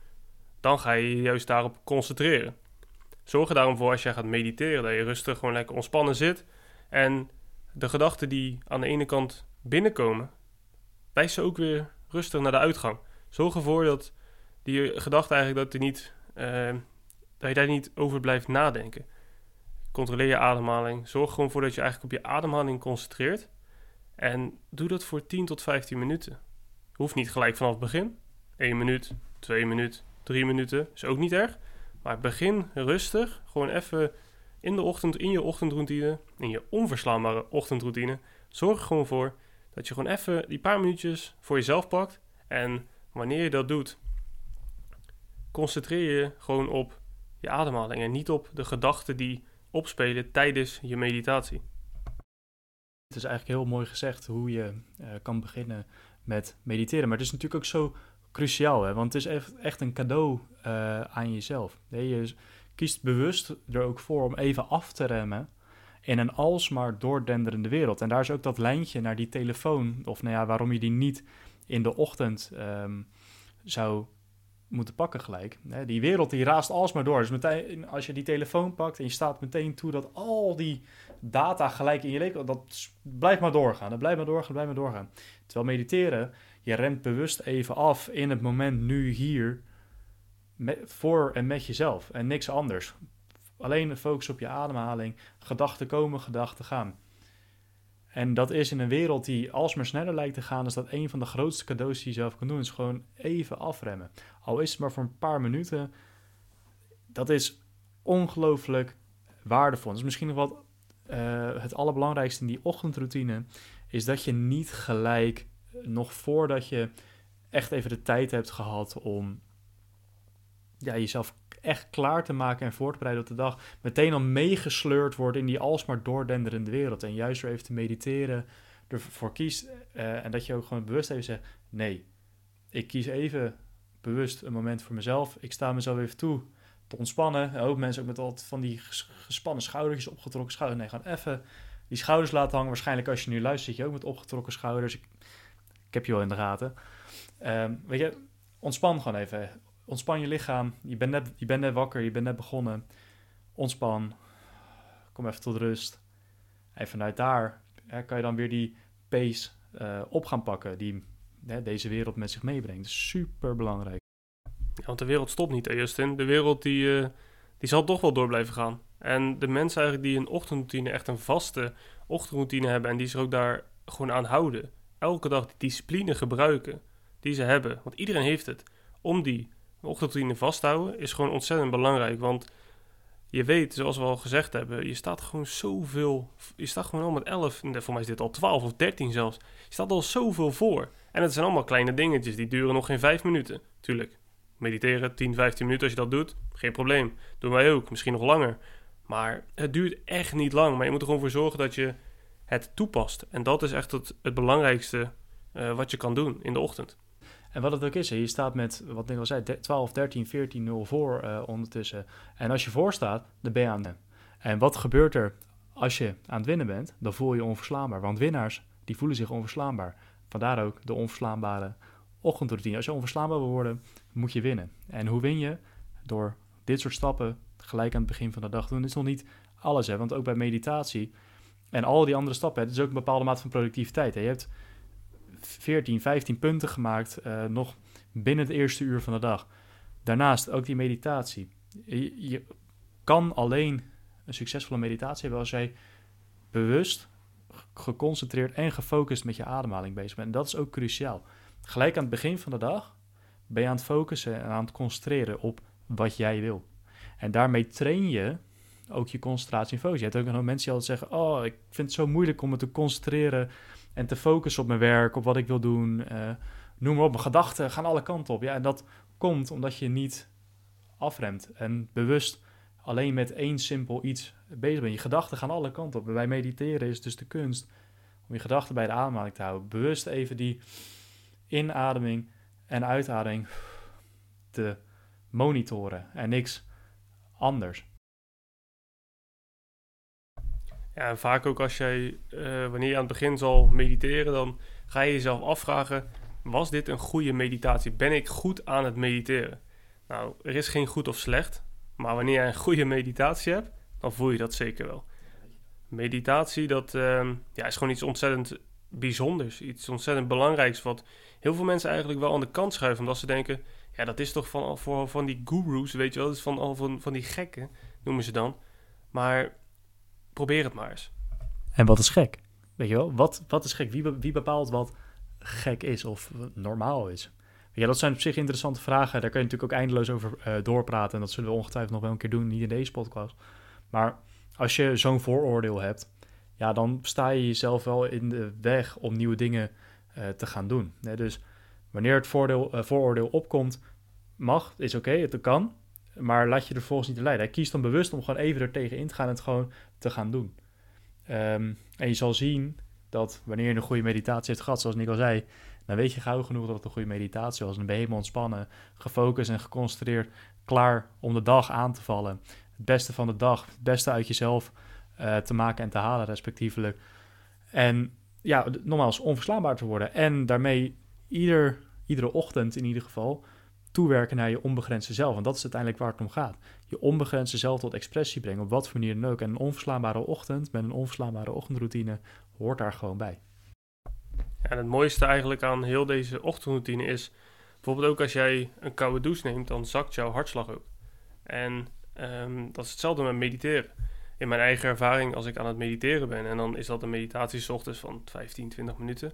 dan ga je je juist daarop concentreren. Zorg er daarom voor als jij gaat mediteren dat je rustig gewoon lekker ontspannen zit. En de gedachten die aan de ene kant binnenkomen, wijs ze ook weer rustig naar de uitgang. Zorg ervoor dat die gedachte eigenlijk dat, die niet, uh, dat je daar niet over blijft nadenken. Controleer je ademhaling. Zorg gewoon voor dat je eigenlijk op je ademhaling concentreert. En doe dat voor 10 tot 15 minuten. Hoeft niet gelijk vanaf het begin. 1 minuut, 2 minuten, 3 minuten is ook niet erg. Maar begin rustig, gewoon even in de ochtend, in je ochtendroutine, in je onverslaanbare ochtendroutine. Zorg er gewoon voor dat je gewoon even die paar minuutjes voor jezelf pakt. En wanneer je dat doet, concentreer je gewoon op je ademhaling en niet op de gedachten die opspelen tijdens je meditatie. Het is eigenlijk heel mooi gezegd hoe je uh, kan beginnen met mediteren. Maar het is natuurlijk ook zo cruciaal, hè? want het is echt, een cadeau uh, aan jezelf. Je kiest bewust er ook voor om even af te remmen in een alsmaar doordenderende wereld. En daar is ook dat lijntje naar die telefoon, of nou ja, waarom je die niet in de ochtend um, zou moeten pakken gelijk. Die wereld die raast alsmaar door. Dus meteen, als je die telefoon pakt en je staat meteen toe dat al die data gelijk in je leven, dat blijft maar doorgaan. Dat blijft maar doorgaan, blijft maar doorgaan. Terwijl mediteren, je remt bewust even af in het moment nu hier, voor en met jezelf en niks anders. Alleen focus op je ademhaling, gedachten komen, gedachten gaan. En dat is in een wereld die alsmaar sneller lijkt te gaan, is dat een van de grootste cadeaus die je zelf kan doen, is gewoon even afremmen. Al is het maar voor een paar minuten, dat is ongelooflijk waardevol. Dat is misschien nog wat uh, het allerbelangrijkste in die ochtendroutine, is dat je niet gelijk, nog voordat je echt even de tijd hebt gehad om ja, jezelf echt klaar te maken en voor te bereiden op de dag, meteen al meegesleurd wordt in die alsmaar doordenderende wereld. En juist door even te mediteren, ervoor kiest uh, en dat je ook gewoon bewust even zegt, nee, ik kies even bewust een moment voor mezelf. Ik sta mezelf even toe te ontspannen. En ook mensen ook met altijd van die gespannen schoudertjes, opgetrokken schouders. Nee, gaan even die schouders laten hangen. Waarschijnlijk als je nu luistert, zit je ook met opgetrokken schouders. Ik, ik heb je wel in de gaten. Um, weet je, ontspan gewoon even ontspan je lichaam. Je bent, net, je bent net wakker, je bent net begonnen. Ontspan. Kom even tot rust. En vanuit daar hè, kan je dan weer die pace uh, op gaan pakken die hè, deze wereld met zich meebrengt. Super belangrijk. Want de wereld stopt niet, Justin. De wereld die, uh, die zal toch wel door blijven gaan. En de mensen eigenlijk die een ochtendroutine, echt een vaste ochtendroutine hebben en die zich ook daar gewoon aan houden. Elke dag die discipline gebruiken die ze hebben. Want iedereen heeft het. Om die ochtendroutine vasthouden is gewoon ontzettend belangrijk. Want je weet, zoals we al gezegd hebben, je staat gewoon zoveel. Je staat gewoon al met 11, voor mij is dit al 12 of 13 zelfs. Je staat al zoveel voor. En het zijn allemaal kleine dingetjes, die duren nog geen 5 minuten. Tuurlijk, mediteren 10, 15 minuten als je dat doet, geen probleem. Doen wij ook, misschien nog langer. Maar het duurt echt niet lang. Maar je moet er gewoon voor zorgen dat je het toepast. En dat is echt het, het belangrijkste uh, wat je kan doen in de ochtend. En wat het ook is, je staat met, wat ik al zei, 12, 13, 14, 0 voor uh, ondertussen. En als je voor staat, dan ben je aan het En wat gebeurt er als je aan het winnen bent? Dan voel je je onverslaanbaar. Want winnaars, die voelen zich onverslaanbaar. Vandaar ook de onverslaanbare ochtendroutine. Als je onverslaanbaar wil worden, moet je winnen. En hoe win je? Door dit soort stappen gelijk aan het begin van de dag doen. Is nog niet alles, hè? want ook bij meditatie en al die andere stappen, het is ook een bepaalde mate van productiviteit. Hè? Je hebt 14, 15 punten gemaakt, uh, nog binnen het eerste uur van de dag. Daarnaast ook die meditatie. Je, je, kan alleen een succesvolle meditatie hebben als jij bewust, geconcentreerd en gefocust met je ademhaling bezig bent. En dat is ook cruciaal. Gelijk aan het begin van de dag ben je aan het focussen en aan het concentreren op wat jij wil. En daarmee train je ook je concentratie en focus. Je hebt ook nog mensen die altijd zeggen: Oh, ik vind het zo moeilijk om me te concentreren en te focussen op mijn werk, op wat ik wil doen. Uh, noem maar op, mijn gedachten gaan alle kanten op. Ja, en dat komt omdat je niet afremt en bewust alleen met één simpel iets bezig bent. Je gedachten gaan alle kanten op. Bij mediteren is dus de kunst om je gedachten bij de ademhaling te houden. Bewust even die inademing en uitademing te monitoren en niks anders. Ja, en vaak ook als jij, uh, wanneer je aan het begin zal mediteren, dan ga je jezelf afvragen: was dit een goede meditatie? Ben ik goed aan het mediteren? Nou, er is geen goed of slecht, maar wanneer je een goede meditatie hebt, dan voel je dat zeker wel. Meditatie, dat uh, ja, is gewoon iets ontzettend bijzonders, iets ontzettend belangrijks, wat heel veel mensen eigenlijk wel aan de kant schuiven, omdat ze denken: ja, dat is toch van, voor, van die gurus, weet je wel, dat is van, van, van die gekken, noemen ze dan. Maar probeer het maar eens. En wat is gek? Weet je wel, wat, wat is gek? Wie, wie bepaalt wat gek is of normaal is? Ja, dat zijn op zich interessante vragen. Daar kun je natuurlijk ook eindeloos over uh, doorpraten. En dat zullen we ongetwijfeld nog wel een keer doen, niet in deze podcast. Maar als je zo'n vooroordeel hebt, ja, dan sta je jezelf wel in de weg om nieuwe dingen uh, te gaan doen. dus wanneer het voordeel, uh, vooroordeel opkomt, mag, is oké, het kan. Maar laat je er volgens niet leiden. Hij kiest dan bewust om gewoon even er tegen in te gaan en het gewoon te gaan doen. Um, en je zal zien dat wanneer je een goede meditatie hebt gehad, zoals Nico zei, dan weet je gauw genoeg dat het een goede meditatie was. Dan ben helemaal ontspannen, gefocust en geconcentreerd, klaar om de dag aan te vallen. Het beste van de dag, het beste uit jezelf uh, te maken en te halen, respectievelijk. En ja, nogmaals, onverslaanbaar te worden. En daarmee ieder, iedere ochtend in ieder geval toewerken naar je onbegrensde zelf. Want dat is uiteindelijk waar het om gaat. Je onbegrensde zelf tot expressie brengen, op wat voor manier dan ook. En een onverslaanbare ochtend met een onverslaanbare ochtendroutine hoort daar gewoon bij. Ja, en het mooiste eigenlijk aan heel deze ochtendroutine is... bijvoorbeeld ook als jij een koude douche neemt, dan zakt jouw hartslag ook. En um, dat is hetzelfde met mediteren. In mijn eigen ervaring, als ik aan het mediteren ben... en dan is dat een meditatie ochtends van 15, 20 minuten...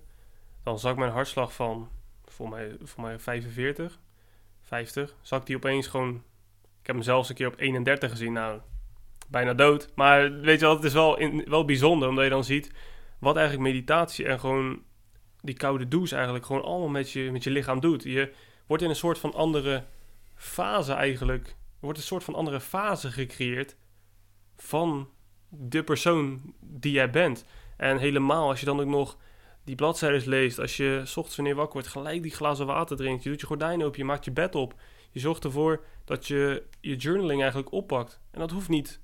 dan zakt mijn hartslag van, voor mij, voor mij 45 50, zakt die opeens gewoon... Ik heb hem zelfs een keer op 31 gezien. Nou, bijna dood. Maar weet je wel, het is wel, in, wel bijzonder, omdat je dan ziet wat eigenlijk meditatie en gewoon die koude douche eigenlijk gewoon allemaal met je, met je lichaam doet. Je wordt in een soort van andere fase eigenlijk, wordt een soort van andere fase gecreëerd van de persoon die jij bent. En helemaal als je dan ook nog die bladzijden leest, als je s ochtends wanneer wakker wordt, gelijk die glazen water drinkt. Je doet je gordijnen open, je maakt je bed op. Je zorgt ervoor dat je je journaling eigenlijk oppakt. En dat hoeft niet,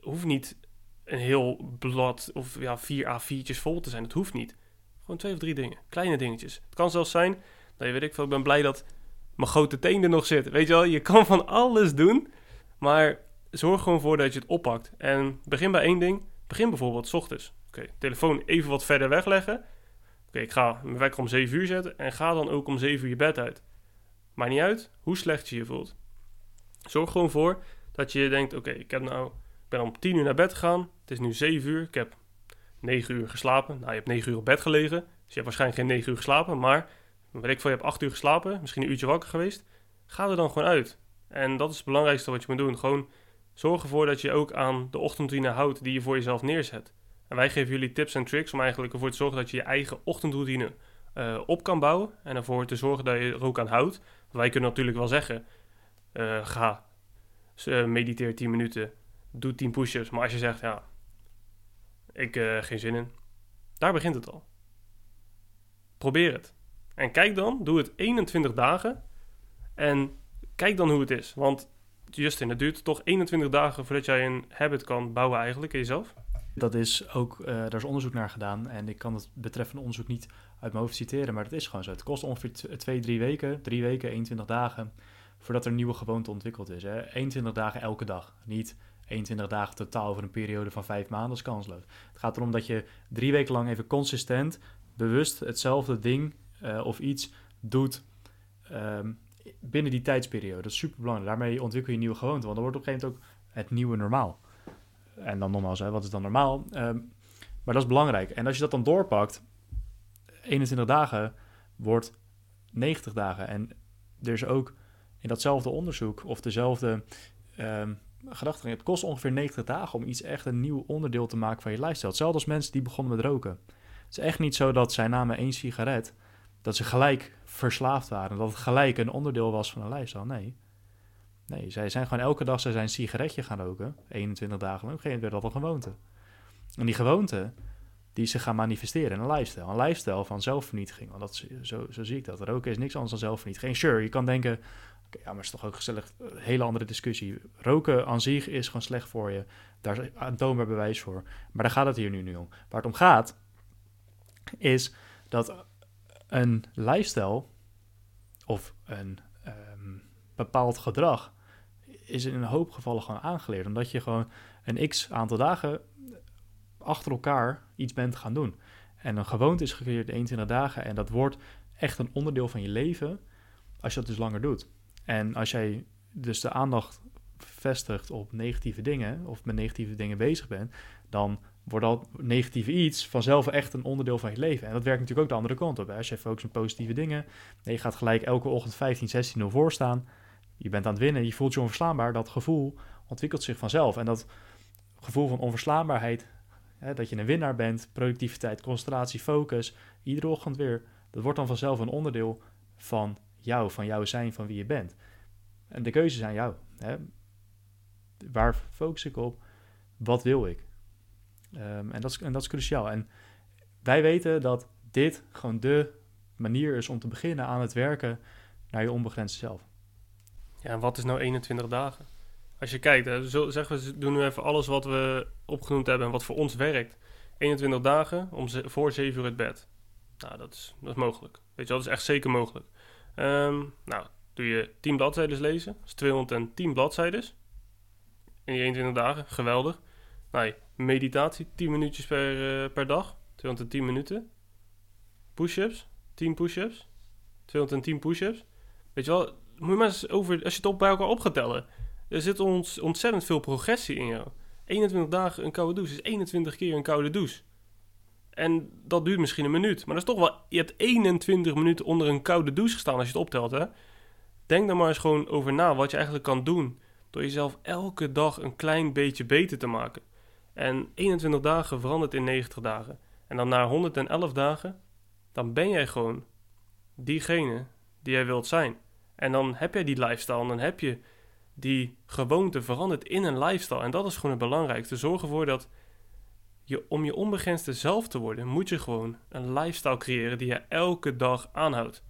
hoeft niet een heel blad of ja, vier A4'tjes vol te zijn. Dat hoeft niet. Gewoon twee of drie dingen. Kleine dingetjes. Het kan zelfs zijn je weet ik veel, ik ben blij dat mijn grote teen er nog zit. Weet je wel, je kan van alles doen. Maar zorg gewoon voor dat je het oppakt. En begin bij één ding. Begin bijvoorbeeld s ochtends. Oké, telefoon even wat verder wegleggen. Oké, ik ga mijn wekker om 7 uur zetten en ga dan ook om 7 uur je bed uit. Maakt niet uit hoe slecht je je voelt. Zorg gewoon voor dat je denkt: oké, ik heb nou, ben om 10 uur naar bed gegaan. Het is nu 7 uur. Ik heb 9 uur geslapen. Nou, je hebt 9 uur op bed gelegen. Dus je hebt waarschijnlijk geen 9 uur geslapen. Maar weet ik veel, je hebt 8 uur geslapen. Misschien een uurtje wakker geweest. Ga er dan gewoon uit. En dat is het belangrijkste wat je moet doen. Gewoon zorg ervoor dat je ook aan de ochtendroutine houdt die je voor jezelf neerzet. En wij geven jullie tips en tricks om eigenlijk ervoor te zorgen dat je je eigen ochtendroutine uh, op kan bouwen. En ervoor te zorgen dat je er ook aan houdt. wij kunnen natuurlijk wel zeggen, uh, ga, uh, mediteer 10 minuten, doe 10 push-ups. Maar als je zegt, ja, ik uh, geen zin in. Daar begint het al. Probeer het. En kijk dan, doe het 21 dagen. En kijk dan hoe het is. Want Justin, het duurt toch 21 dagen voordat jij een habit kan bouwen eigenlijk in jezelf. Dat is ook, uh, daar is onderzoek naar gedaan. En ik kan het betreffende onderzoek niet uit mijn hoofd citeren, maar het is gewoon zo. Het kost ongeveer 2, 3 weken, 3 weken, 21 dagen, voordat er een nieuwe gewoonte ontwikkeld is. Hè. 21 dagen elke dag. Niet 21 dagen totaal over een periode van 5 maanden, dat is kansloos. Het gaat erom dat je drie weken lang even consistent, bewust hetzelfde ding uh, of iets doet um, binnen die tijdsperiode. Dat is super belangrijk. Daarmee ontwikkel je nieuwe gewoonte, want dan wordt op een gegeven moment ook het nieuwe normaal. En dan nogmaals, hè, wat is dan normaal? Um, maar dat is belangrijk. En als je dat dan doorpakt, 21 dagen wordt 90 dagen. En er is ook in datzelfde onderzoek of dezelfde um, gedachte. Het kost ongeveer 90 dagen om iets echt een nieuw onderdeel te maken van je lifestyle. Hetzelfde als mensen die begonnen met roken. Het is echt niet zo dat zij namen één sigaret, dat ze gelijk verslaafd waren. Dat het gelijk een onderdeel was van een lifestyle. Nee. Nee, zij zijn gewoon elke dag zij zijn een sigaretje gaan roken. 21 dagen lang. Op een gegeven moment werd dat een gewoonte. En die gewoonte, die ze gaan manifesteren in een lifestyle. Een lifestyle van zelfvernietiging. Want dat, zo, zo zie ik dat. Roken is niks anders dan zelfvernietiging. sure, je kan denken, ja, maar is toch ook gezellig. Een hele andere discussie. Roken aan zich is gewoon slecht voor je. Daar is aantoonbaar bewijs voor. Maar daar gaat het hier nu, nu om. Waar het om gaat, is dat een lifestyle of een um, bepaald gedrag is in een hoop gevallen gewoon aangeleerd. Omdat je gewoon een x aantal dagen achter elkaar iets bent gaan doen. En een gewoonte is gecreëerd in 21 dagen. En dat wordt echt een onderdeel van je leven als je dat dus langer doet. En als jij dus de aandacht vestigt op negatieve dingen of met negatieve dingen bezig bent, dan wordt dat negatieve iets vanzelf echt een onderdeel van je leven. En dat werkt natuurlijk ook de andere kant op. Hè? Als je focust op positieve dingen, en je gaat gelijk elke ochtend 15, 16 0 voor staan, je bent aan het winnen, je voelt je onverslaanbaar, dat gevoel ontwikkelt zich vanzelf. En dat gevoel van onverslaanbaarheid, hè, dat je een winnaar bent, productiviteit, concentratie, focus, iedere ochtend weer, dat wordt dan vanzelf een onderdeel van jou, van jouw zijn, van wie je bent. En de keuzes aan jou. Hè? Waar focus ik op? Wat wil ik? Um, en, dat is, en cruciaal. En wij weten dat dit gewoon de manier is om te beginnen aan het werken naar je onbegrensde zelf. Ja, en wat is nou 21 dagen? Als je kijkt, zo zeggen we, doen nu even alles wat we opgenoemd hebben en wat voor ons werkt. 21 dagen om voor 7 uur het bed. Nou, dat is, dat is mogelijk. Weet je, dat is echt zeker mogelijk. Ehm, nou, doe je 10 bladzijden lezen. Dat is 210 bladzijden. In die 21 dagen. Geweldig. Nou, meditatie, 10 minuutjes per, uh, per dag. 210 minuten. Push-ups, 10 push-ups. 210 push-ups. Weet je wel, moet je maar eens over, als je het op bij elkaar op. Er zit ontzettend veel progressie in jou. 21 dagen een koude douche is 21 keer een koude douche. En dat duurt misschien een minuut. Maar dat is toch wel... Je hebt 21 minuten onder een koude douche gestaan als je het optelt, hè? Denk daar maar eens gewoon over na wat je eigenlijk kan doen... door jezelf elke dag een klein beetje beter te maken. En 21 dagen verandert in 90 dagen. En dan na 111 dagen... dan ben jij gewoon diegene die jij wilt zijn. En dan heb jij die lifestyle en dan heb je die gewoonte veranderd in een lifestyle. En dat is gewoon het belangrijkste. Zorg ervoor dat je, om je onbegrensde zelf te worden, moet je gewoon een lifestyle creëren die je elke dag aanhoudt.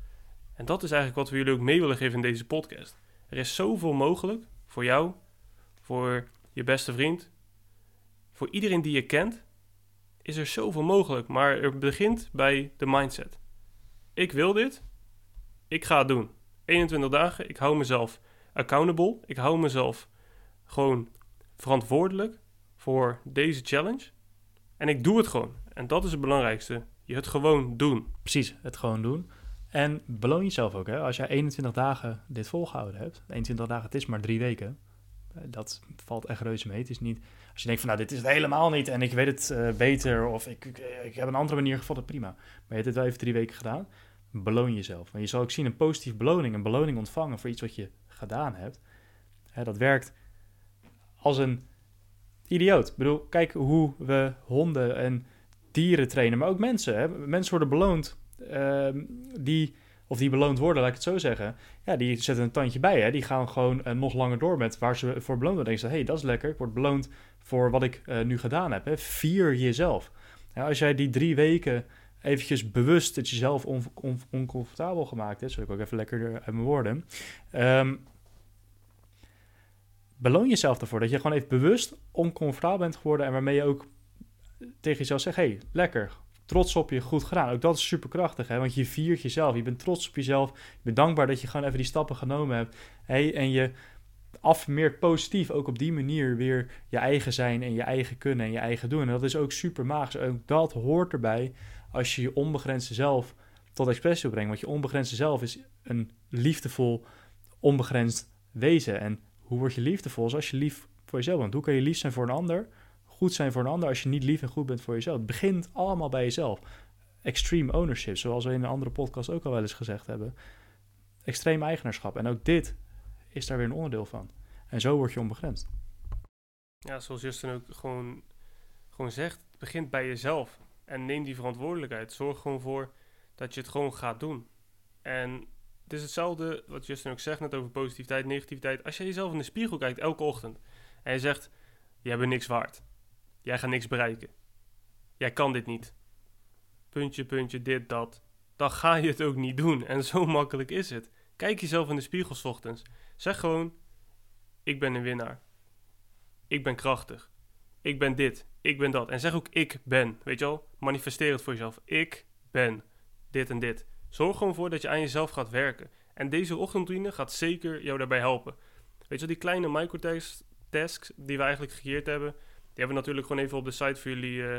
En dat is eigenlijk wat we jullie ook mee willen geven in deze podcast. Er is zoveel mogelijk voor jou, voor je beste vriend, voor iedereen die je kent, is er zoveel mogelijk. Maar het begint bij de mindset. Ik wil dit, ik ga het doen. 21 dagen, ik hou mezelf accountable. Ik hou mezelf gewoon verantwoordelijk voor deze challenge. En ik doe het gewoon. En dat is het belangrijkste. Je het gewoon doen. Precies, het gewoon doen. En beloon jezelf ook. Hè? Als jij 21 dagen dit volgehouden hebt, 21 dagen, het is maar drie weken. Eh, dat valt echt reuze mee. Het is niet, als je denkt van nou, dit is het helemaal niet en ik weet het uh, beter of ik, ik, heb een andere manier gevonden, prima. Maar je hebt het wel even drie weken gedaan. Beloon jezelf. Want je zal ook zien een positieve beloning, een beloning ontvangen voor iets wat je gedaan hebt. Hè, dat werkt als een idioot. Ik bedoel, kijk hoe we honden en dieren trainen, maar ook mensen. Hè. Mensen worden beloond, uh, die, of die beloond worden, laat ik het zo zeggen. Ja, die zetten een tandje bij. Hè. Die gaan gewoon uh, nog langer door met waar ze voor beloond worden. Denken ze, hey, dat is lekker. Ik word beloond voor wat ik uh, nu gedaan heb. Hè. Vier jezelf. Als jij die drie weken eventjes bewust het jezelf on, on, oncomfortabel gemaakt hebt, zodat ik ook even lekker uit mijn woorden. Um, beloon jezelf ervoor dat je gewoon even bewust oncomfortabel bent geworden en waarmee je ook tegen jezelf zegt: hey, lekker, trots op je, goed gedaan. Ook dat is superkrachtig, hè? want je viert jezelf, je bent trots op jezelf, je bent dankbaar dat je gewoon even die stappen genomen hebt. Hey, en je affirmeert positief ook op die manier weer je eigen zijn en je eigen kunnen en je eigen doen. En dat is ook super magisch. Ook dat hoort erbij als je je onbegrensde zelf tot expressie wil brengen. Want je onbegrensde zelf is een liefdevol, onbegrensd wezen. En hoe word je liefdevol? Als je lief voor jezelf bent. Hoe kan je lief zijn voor een ander? Goed zijn voor een ander als je niet lief en goed bent voor jezelf. Het begint allemaal bij jezelf. Extreme ownership, zoals we in een andere podcast ook al wel eens gezegd hebben. Extreem eigenaarschap. En ook dit is daar weer een onderdeel van. En zo word je onbegrensd. Ja, zoals Justin ook gewoon, gewoon zegt, het begint bij jezelf. En neem die verantwoordelijkheid. Zorg gewoon voor dat je het gewoon gaat doen. En het is hetzelfde wat Justin ook zegt net over positiviteit, negativiteit. Als je jezelf in de spiegel kijkt elke ochtend en je zegt: Jij bent niks waard. Jij gaat niks bereiken. Jij kan dit niet. Puntje, puntje, dit, dat. Dan ga je het ook niet doen. En zo makkelijk is het. Kijk jezelf in de spiegel ochtends. Zeg gewoon: Ik ben een winnaar. Ik ben krachtig. Ik ben dit. Ik ben dat. En zeg ook: Ik ben. Weet je wel? Manifesteer het voor jezelf. Ik ben dit en dit. Zorg gewoon voor dat je aan jezelf gaat werken. En deze ochtendroutine gaat zeker jou daarbij helpen. Weet je wel, die kleine microtasks die we eigenlijk gecreëerd hebben, hebben we natuurlijk gewoon even op de site voor jullie uh,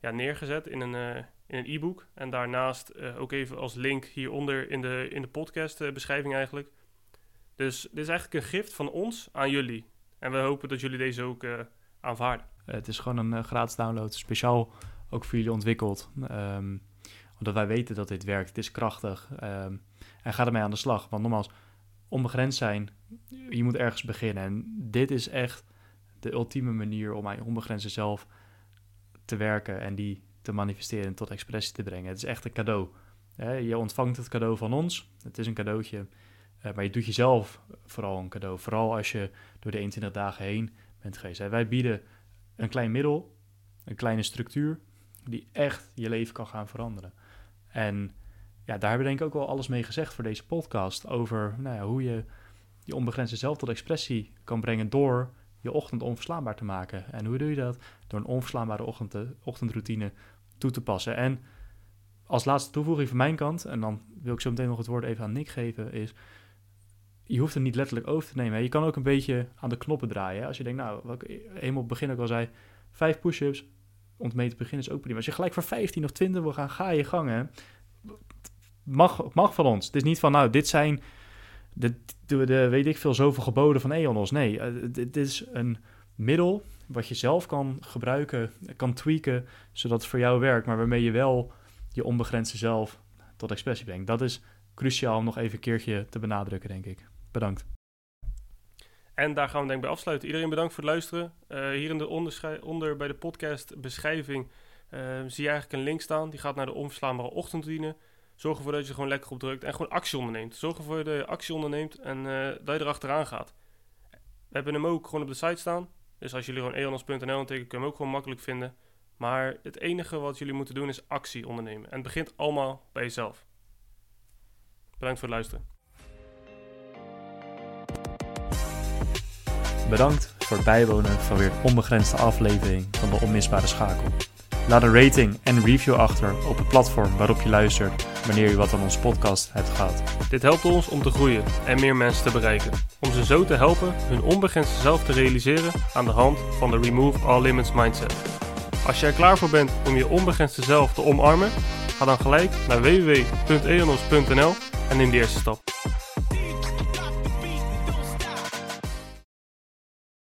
ja, neergezet in een, uh, in een e-book. En daarnaast uh, ook even als link hieronder in de, in de podcast beschrijving eigenlijk. Dus dit is eigenlijk een gift van ons aan jullie. En we hopen dat jullie deze ook aanvaarden. het is gewoon een gratis download, speciaal ook voor jullie ontwikkeld. Um, omdat wij weten dat dit werkt. Het is krachtig. Um, en ga ermee aan de slag. Want nogmaals, onbegrensd zijn, je moet ergens beginnen. En dit is echt de ultieme manier om aan je onbegrensde zelf te werken en die te manifesteren en tot expressie te brengen. Het is echt een cadeau. Je ontvangt het cadeau van ons. Het is een cadeautje. Uh, maar je doet jezelf vooral een cadeau. Vooral als je door de 21 dagen heen bent geweest. Wij bieden een klein middel, een kleine structuur, die echt je leven kan gaan veranderen. En ja, daar hebben denk ik ook wel alles mee gezegd voor deze podcast. Over nou ja, hoe je je onbegrensde zelf tot expressie kan brengen door je ochtend onverslaanbaar te maken. En hoe doe je dat? Door een onverslaanbare ochtend, ochtendroutine toe te passen. En als laatste toevoeging van mijn kant, en dan wil ik zo meteen nog het woord even aan Nick geven, is je hoeft het niet letterlijk over te nemen. Je kan ook een beetje aan de knoppen draaien. Als je denkt, nou, wat ik helemaal op het begin ook al zei, vijf push-ups, om mee te beginnen is ook prima. Als je gelijk voor 15 of 20 wil gaan, ga je gangen. Mag, mag van ons. Het is niet van, nou, dit zijn de, de, de weet ik veel, zoveel geboden van Eonos. Nee, uh, dit is een middel wat je zelf kan gebruiken, kan tweaken, zodat het voor jou werkt, maar waarmee je wel je onbegrensde zelf tot expressie brengt. Dat is cruciaal om nog even een keertje te benadrukken, denk ik. Bedankt. En daar gaan we denk ik bij afsluiten. Iedereen bedankt voor het luisteren. Uh, hier in de onder bij de podcast beschrijving uh, zie je eigenlijk een link staan. Die gaat naar de onverslaanbare ochtendroutine. Zorg ervoor dat je gewoon lekker op drukt en gewoon actie onderneemt. Zorg ervoor dat je actie onderneemt en uh, dat je erachteraan gaat. We hebben hem ook gewoon op de site staan. Dus als jullie gewoon eonos.nl tekenen, kun je hem ook gewoon makkelijk vinden. Maar het enige wat jullie moeten doen is actie ondernemen. En het begint allemaal bij jezelf. Bedankt voor het luisteren. Bedankt voor het bijwonen van weer een onbegrensde aflevering van de Onmisbare Schakel. Laat een rating en review achter op het platform waarop je luistert wanneer je wat aan onze podcast hebt gehad. Dit helpt ons om te groeien en meer mensen te bereiken. Om ze zo te helpen hun onbegrensde zelf te realiseren aan de hand van de Remove All Limits Mindset. Als je er klaar voor bent om je onbegrensde zelf te omarmen, ga dan gelijk naar www.eonos.nl en neem de eerste stap.